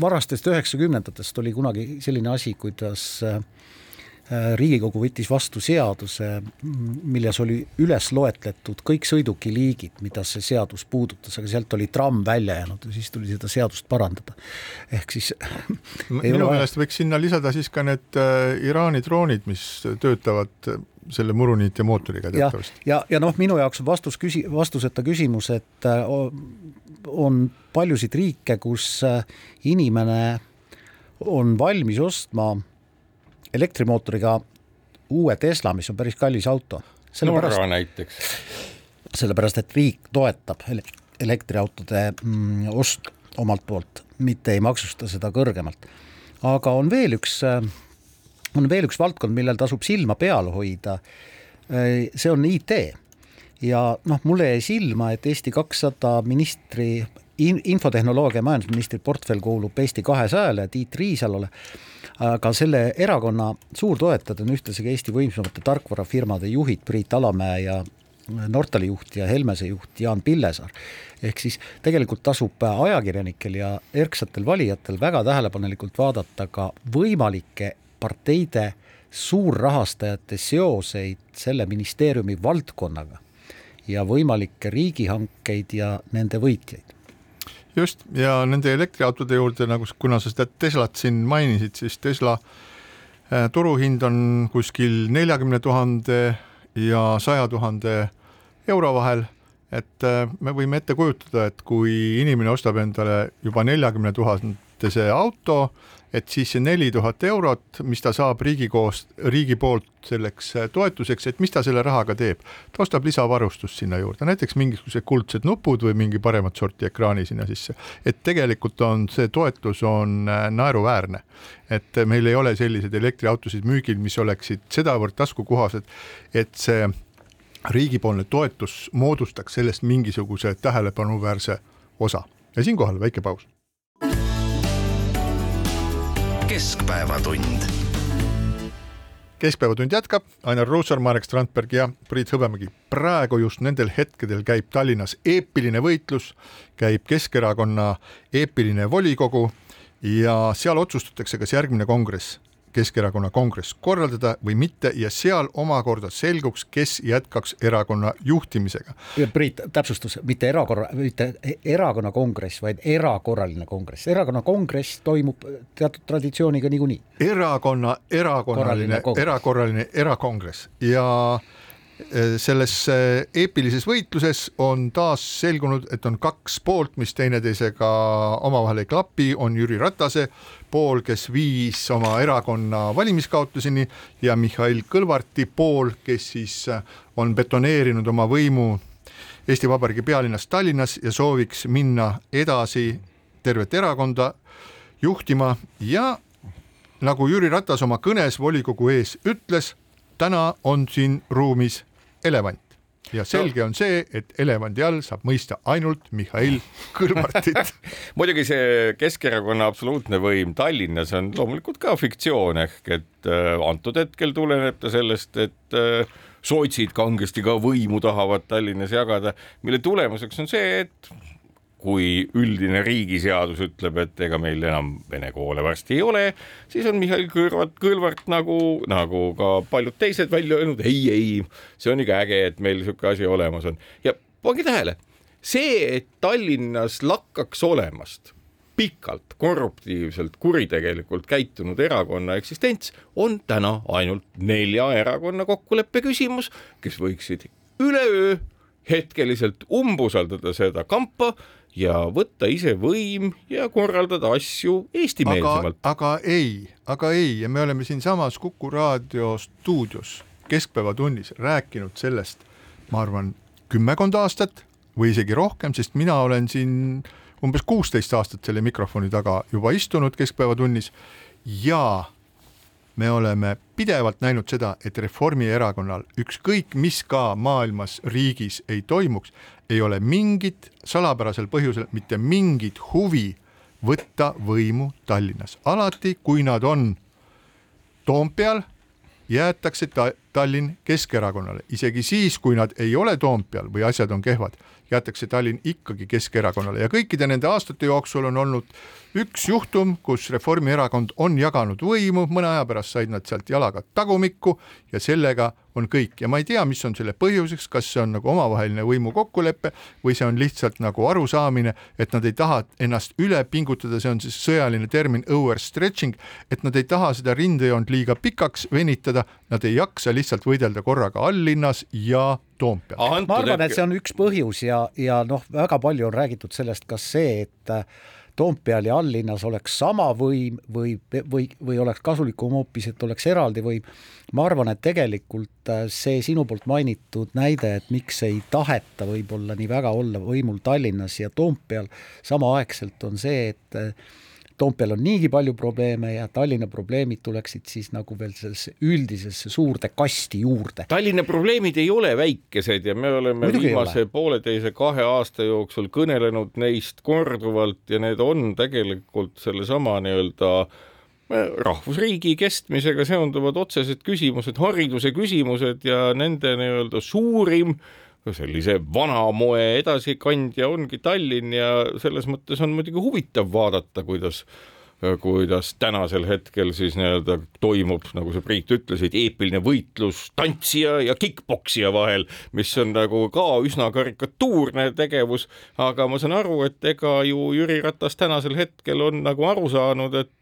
S7: varastest üheksakümnendatest oli kunagi selline asi, kuidas äh, Äh, riigikogu võttis vastu seaduse, milles oli üles loetletud kõik sõidukiliigid, mida see seadus puudutas, aga sealt oli tramm välja jäänud ja siis tuli seda seadust parandada. ehk siis (laughs)
S6: minu meelest võiks sinna lisada siis ka need äh, Iraani droonid, mis töötavad äh, selle muruniitja mootoriga
S7: teatavasti. ja, ja, ja noh, minu jaoks on vastus küsi-, vastuseta küsimus, et on paljusid riike, kus inimene on valmis ostma elektrimootoriga uue Tesla, mis on päris kallis auto.
S8: Norra näiteks.
S7: sellepärast, et riik toetab elektriautode mm, ost omalt poolt, mitte ei maksusta seda kõrgemalt. aga on veel üks, on veel üks valdkond, millel tasub silma peal hoida. see on IT ja noh, mulle jäi silma, et Eesti kakssada ministri in, infotehnoloogia majandusministri portfell kuulub Eesti kahesajale, Tiit Riisalole aga selle erakonna suurtoetajad on ühtlasi ka Eesti võimsamate tarkvarafirmade juhid Priit Alamäe ja Nortali juht ja Helmese juht Jaan Pillesaar. ehk siis tegelikult tasub ajakirjanikel ja erksatel valijatel väga tähelepanelikult vaadata ka võimalike parteide suurrahastajate seoseid selle ministeeriumi valdkonnaga ja võimalikke riigihankeid ja nende võitjaid
S6: just, ja nende elektriautode juurde, nagu kuna sa seda Teslat siin mainisid, siis Tesla äh, turuhind on kuskil neljakümne tuhande ja saja tuhande euro vahel, et äh, me võime ette kujutada, et kui inimene ostab endale juba neljakümne tuhandese auto, et siis see neli tuhat eurot, mis ta saab riigi koos, riigi poolt selleks äh, toetuseks, et mis ta selle rahaga teeb. ta ostab lisavarustust sinna juurde, näiteks mingisugused kuldsed nupud või mingi paremat sorti ekraani sinna sisse. et tegelikult on see toetus on äh, naeruväärne, et meil ei ole selliseid elektriautosid müügil, mis oleksid sedavõrd taskukohased, et see riigipoolne toetus moodustaks sellest mingisuguse tähelepanuväärse osa ja siinkohal väike paus.
S1: Keskpäevatund.
S6: keskpäevatund jätkab, Ainar Ruussaar, Marek Strandberg ja Priit Hõbemägi. praegu just nendel hetkedel käib Tallinnas eepiline võitlus, käib Keskerakonna eepiline volikogu ja seal otsustatakse, kas järgmine kongress Keskerakonna kongress korraldada või mitte ja seal omakorda selguks, kes jätkaks erakonna juhtimisega.
S7: Priit, täpsustus, mitte erakorra, mitte erakonna kongress, vaid erakorraline kongress. erakonna kongress toimub teatud traditsiooniga niikuinii.
S6: erakonna erakonnaline, erakorraline erakongress ja Äh, selles äh, eepilises võitluses on taas selgunud, et on kaks poolt, mis teineteisega omavahel ei klapi, on Jüri Ratase pool, kes viis oma erakonna valimiskaotuseni ja Mihhail Kõlvarti pool, kes siis äh, on betoneerinud oma võimu Eesti Vabariigi pealinnas Tallinnas ja sooviks minna edasi tervet erakonda juhtima. Ja nagu Jüri Ratas oma kõnes volikogu ees ütles täna on siin ruumis elevant. Ja selge on see, et elevandi all saab mõista ainult Mihhail Kõlvartit. (laughs)
S8: Muidugi see Keskerakonna absoluutne võim Tallinnas on loomulikult ka fiktsioon ehk et äh, antud hetkel tuleneb ta sellest, et äh, sotsid kangesti ka võimu tahavad Tallinnas jagada, mille tulemuseks on see, et kui üldine riigiseadus ütleb, et ega meil enam vene koole varsti ei ole, siis on Mihhail Kõlvart, Kõlvart nagu, nagu ka paljud teised välja öelnud, ei, ei, see on ikka äge, et meil niisugune asi olemas on. Ja pange tähele, see, et Tallinnas lakkaks olemast pikalt korruptiivselt, kuritegelikult käitunud erakonna eksistents on täna ainult nelja erakonna kokkuleppe küsimus, kes võiksid üleöö hetkeliselt umbusaldada seda kampa ja võtta ise võim ja korraldada asju eestimeelsemalt.
S6: aga ei, aga ei ja me oleme siinsamas Kuku raadio stuudios keskpäevatunnis rääkinud sellest, ma arvan, kümmekond aastat või isegi rohkem, sest mina olen siin umbes kuusteist aastat selle mikrofoni taga juba istunud Keskpäevatunnis ja me oleme pidevalt näinud seda, et Reformierakonnal ükskõik, mis ka maailmas, riigis ei toimuks, ei ole mingit salapärasel põhjusel mitte mingit huvi võtta võimu Tallinnas. alati, kui nad on Toompeal, jäetakse ta Tallinn Keskerakonnale, isegi siis, kui nad ei ole Toompeal või asjad on kehvad, jäetakse Tallinn ikkagi Keskerakonnale. Ja kõikide nende aastate jooksul on olnud üks juhtum, kus Reformierakond on jaganud võimu, mõne aja pärast said nad sealt jalaga tagumikku ja sellega on kõik ja ma ei tea, mis on selle põhjuseks, kas see on nagu omavaheline võimu kokkulepe või see on lihtsalt nagu arusaamine, et nad ei taha ennast üle pingutada, see on siis sõjaline termin overstretching, et nad ei taha seda rindejoont liiga pikaks venitada, nad ei jaksa lihtsalt võidelda korraga alllinnas ja Toompeal.
S7: ma arvan, et see on üks põhjus ja, ja noh, väga palju on räägitud sellest, kas see, et Toompeal ja alllinnas oleks sama võim või, või, või oleks kasulikum hoopis, et oleks eraldi võim. ma arvan, et tegelikult äh, see sinu poolt mainitud näide, et miks ei taheta võib-olla nii väga olla võimul Tallinnas ja Toompeal samaaegselt, on see, et äh, Toompeal on niigi palju probleeme ja Tallinna probleemid tuleksid siis nagu veel sellesse üldisesse suurde kasti juurde.
S8: Tallinna probleemid ei ole väikesed ja me oleme Muidugi viimase pooleteise kahe aasta jooksul kõnelenud neist korduvalt ja need on tegelikult sellesama nii-öelda äh, rahvusriigi kestmisega seonduvad otsesed küsimused, hariduse küsimused ja nende nii-öelda suurim sellise vana moe edasikandja ongi Tallinn ja selles mõttes on muidugi huvitav vaadata, kuidas kuidas tänasel hetkel siis nii-öelda toimub, nagu sa Priit ütlesid, eepiline võitlus tantsija ja kick-poksija vahel, mis on nagu ka üsna karikatuurne tegevus, aga ma saan aru, et ega ju Jüri Ratas tänasel hetkel on nagu aru saanud, et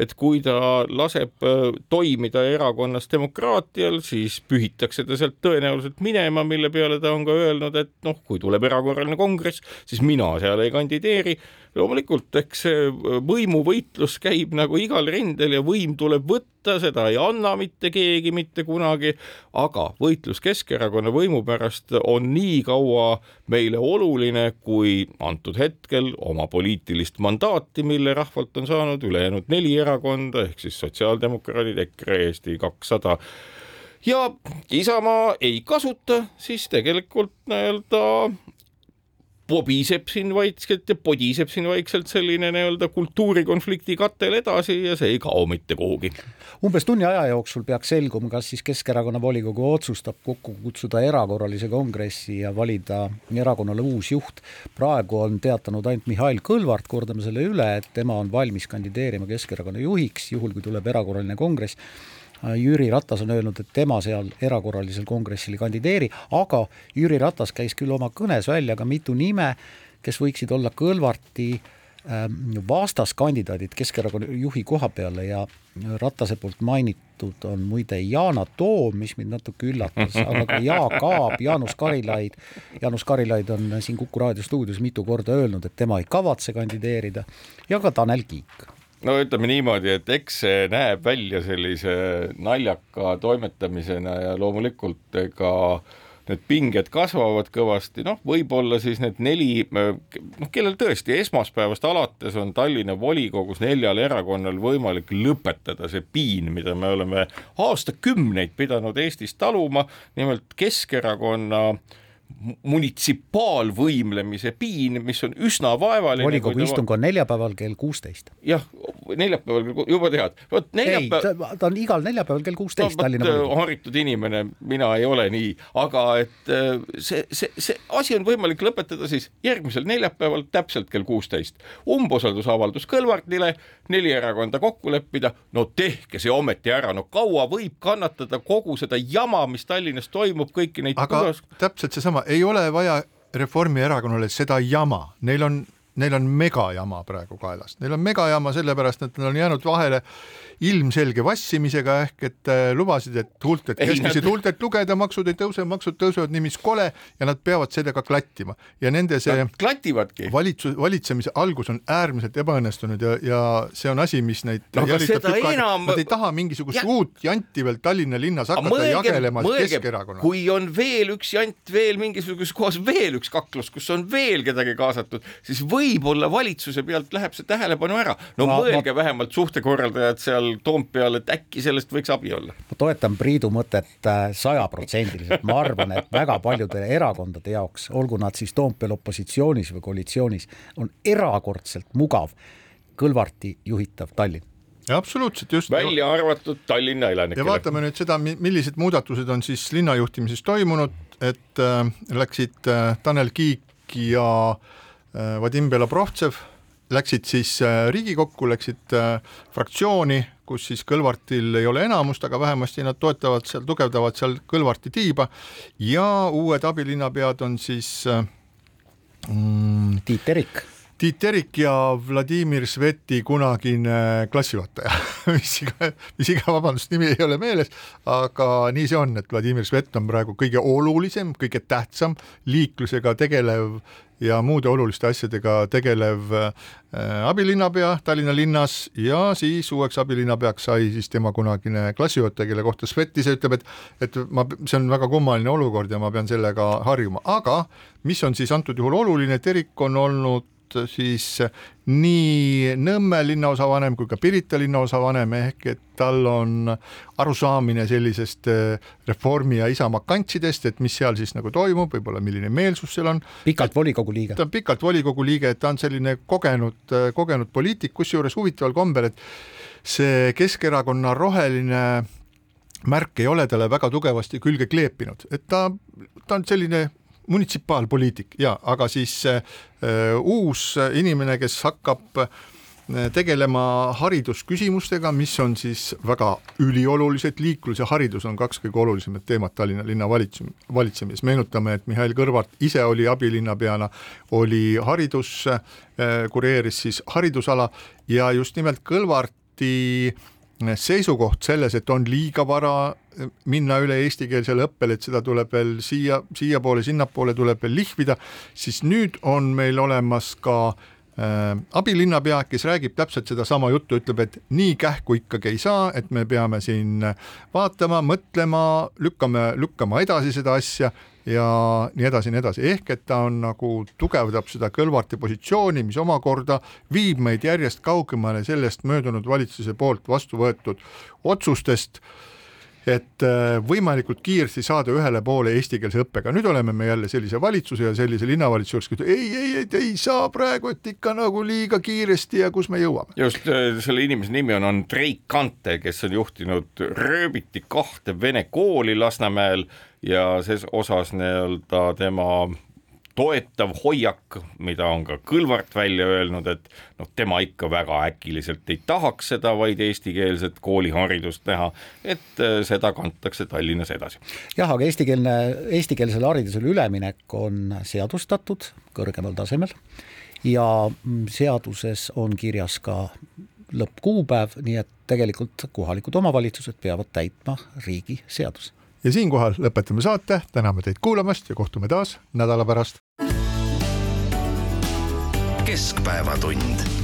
S8: et kui ta laseb äh, toimida erakonnas demokraatial, siis pühitakse ta sealt tõenäoliselt minema, mille peale ta on ka öelnud, et noh, kui tuleb erakorraline kongress, siis mina seal ei kandideeri loomulikult, eks see võimuvõitlus käib nagu igal rindel ja võim tuleb võtta, seda ei anna mitte keegi mitte kunagi, aga võitlus Keskerakonna võimu pärast on nii kaua meile oluline, kui antud hetkel oma poliitilist mandaati, mille rahvalt on saanud ülejäänud neli erakonda ehk siis sotsiaaldemokraadid, EKRE, Eesti kakssada ja Isamaa ei kasuta, siis tegelikult nii-öelda pobiseb siin vaikselt ja podiseb siin vaikselt selline nii-öelda kultuurikonflikti katel edasi ja see ei kao mitte kuhugi.
S7: umbes tunni aja jooksul peaks selguma, kas siis Keskerakonna volikogu otsustab kokku kutsuda erakorralise kongressi ja valida erakonnale uus juht. praegu on teatanud ainult Mihhail Kõlvart, kordame selle üle, et tema on valmis kandideerima Keskerakonna juhiks, juhul kui tuleb erakorraline kongress Jüri Ratas on öelnud, et tema seal erakorralisel kongressil ei kandideeri, aga Jüri Ratas käis küll oma kõnes välja ka mitu nime, kes võiksid olla Kõlvarti ähm, vastaskandidaadid Keskerakonna juhi koha peale ja Ratase poolt mainitud on muide Yana Toom, mis mind natuke üllatas, aga ka Jaak Aab, Jaanus Karilaid. Jaanus Karilaid on siin Kuku raadio stuudios mitu korda öelnud, et tema ei kavatse kandideerida ja ka Tanel Kiik
S8: no ütleme niimoodi, et eks see näeb välja sellise naljaka toimetamisena ja loomulikult ega need pinged kasvavad kõvasti, noh, võib-olla siis need neli, noh, kellel tõesti esmaspäevast alates on Tallinna volikogus neljal erakonnal võimalik lõpetada see piin, mida me oleme aastakümneid pidanud Eestis taluma, nimelt Keskerakonna äh, munitsipaalvõimlemise piin, mis on üsna vaevaline.
S7: volikogu istung on neljapäeval kell kuusteist.
S8: jah, neljapäeval juba tead, vot
S7: neljapäev. ta on igal neljapäeval kell kuusteist no, Tallinna volikogu.
S8: haritud inimene, mina ei ole nii, aga et äh, see, see, see asi on võimalik lõpetada siis järgmisel neljapäeval täpselt kell kuusteist. umbusaldusavaldus Kõlvartile, neli erakonda kokku leppida, no tehke see ometi ära, no kaua võib kannatada kogu seda jama, mis Tallinnas toimub, kõiki neid
S6: aga kuidas... täpselt seesama ei ole vaja Reformierakonnale seda jama, neil on neil on megajama praegu kaelas, neil on megajama sellepärast, et nad on jäänud vahele ilmselge vassimisega ehk et äh, lubasid, et huultelt keskmiselt huultelt lugeda, maksud ei tõuse, maksud tõusevad nii mis kole ja nad peavad sellega klattima ja nende see
S8: klativadki.
S6: valitsus, valitsemise algus on äärmiselt ebaõnnestunud ja, ja see on asi, mis neid no, jälitab tükk aega enam..., nad ei taha mingisugust ja... uut janti veel Tallinna linnas hakata mõelge, jagelema Keskerakonnale.
S8: kui on veel üks jant veel mingisuguses kohas veel üks kaklus, kus on veel kedagi kaasatud, siis võib-olla valitsuse pealt läheb see tähelepanu ära. no ma, mõelge ma... vähemalt suhtekorraldajad seal seal Toompeal, et äkki sellest võiks abi olla?
S7: ma toetan Priidu mõtet äh, sajaprotsendiliselt, ma arvan, et väga paljude erakondade jaoks, olgu nad siis Toompeal opositsioonis või koalitsioonis, on erakordselt mugav Kõlvarti juhitav Tallinn
S6: ja absoluutselt just.
S8: välja arvatud Tallinna elanikele.
S6: ja vaatame nüüd seda, millised muudatused on siis linnajuhtimises toimunud, et äh, läksid äh, Tanel Kiik ja äh, Vadim Belobrovtsev läksid siis äh, Riigikokku, läksid äh, fraktsiooni, kus siis Kõlvartil ei ole enamust, aga vähemasti nad toetavad seal, tugevdavad seal Kõlvarti tiiba. Ja uued abilinnapead on siis äh,
S7: mm, Tiit Terik
S6: Tiit Terik ja Vladimir Sveti kunagine klassijuhataja (laughs) mis iga, mis iga, vabandust, nimi ei ole meeles, aga nii see on, et Vladimir Svet on praegu kõige olulisem, kõige tähtsam liiklusega tegelev ja muude oluliste asjadega tegelev äh, abilinnapea Tallinna linnas. Ja siis uueks abilinnapeaks sai siis tema kunagine klassijuhataja, kelle kohta Svet ise ütleb, et et ma, see on väga kummaline olukord ja ma pean sellega harjuma, aga mis on siis antud juhul oluline, Terik on olnud siis nii Nõmme linnaosavanem kui ka Pirita linnaosavanem ehk et tal on arusaamine sellisest äh, Reformi ja Isamaa kantsidest, et mis seal siis nagu toimub, võib-olla milline meelsus seal on.
S7: pikalt volikogu liige.
S6: ta on pikalt volikogu liige, et ta on selline kogenud, äh, kogenud poliitik, kusjuures huvitaval kombel, et see Keskerakonna roheline märk ei ole talle väga tugevasti külge kleepinud, et ta, ta on selline munitsipaalpoliitik ja, aga siis äh, uus inimene, kes hakkab äh, tegelema haridusküsimustega, mis on siis väga üliolulised, liiklus ja haridus on kaks kõige olulisemat teemat Tallinna linna valitse-, valitsemises, meenutame, et Mihhail Kõlvart ise oli abilinnapeana, oli haridus, äh, kureeris siis haridusala ja just nimelt Kõlvarti seisukoht selles, et on liiga vara minna üle eestikeelsele õppele, et seda tuleb veel siia, siiapoole, sinnapoole tuleb veel lihvida, siis nüüd on meil olemas ka äh, abilinnapea, kes räägib täpselt sedasama juttu, ütleb, et nii kähku ikkagi ei saa, et me peame siin vaatama, mõtlema, lükkame, lükkama edasi seda asja ja nii edasi ja nii edasi, ehk et ta on nagu tugevdab seda Kõlvarti positsiooni, mis omakorda viib meid järjest kaugemale sellest möödunud valitsuse poolt vastu võetud otsustest et äh, võimalikult kiiresti saada ühele poole eestikeelse õppega, nüüd oleme me jälle sellise valitsuse ja sellise linnavalitsuse juures, kes ei, ei, ei, ei saa praegu, et ikka nagu liiga kiiresti ja kus me jõuame.
S8: just, äh, selle inimese nimi on Andrei Kante, kes on juhtinud rööbiti kahte vene kooli Lasnamäel ja ses osas nii-öelda tema toetav hoiak, mida on ka Kõlvart välja öelnud, et noh, tema ikka väga äkiliselt ei tahaks seda vaid eestikeelset kooliharidust näha, et äh, seda kantakse Tallinnas edasi.
S7: jah, aga eestikeelne, eestikeelsele haridusele üleminek on seadustatud kõrgemal tasemel ja mm, seaduses on kirjas ka lõppkuupäev, nii et tegelikult kohalikud omavalitsused peavad täitma riigi seadusi
S6: ja siinkohal lõpetame saate, täname teid kuulamast ja kohtume taas nädala pärast.
S1: keskpäevatund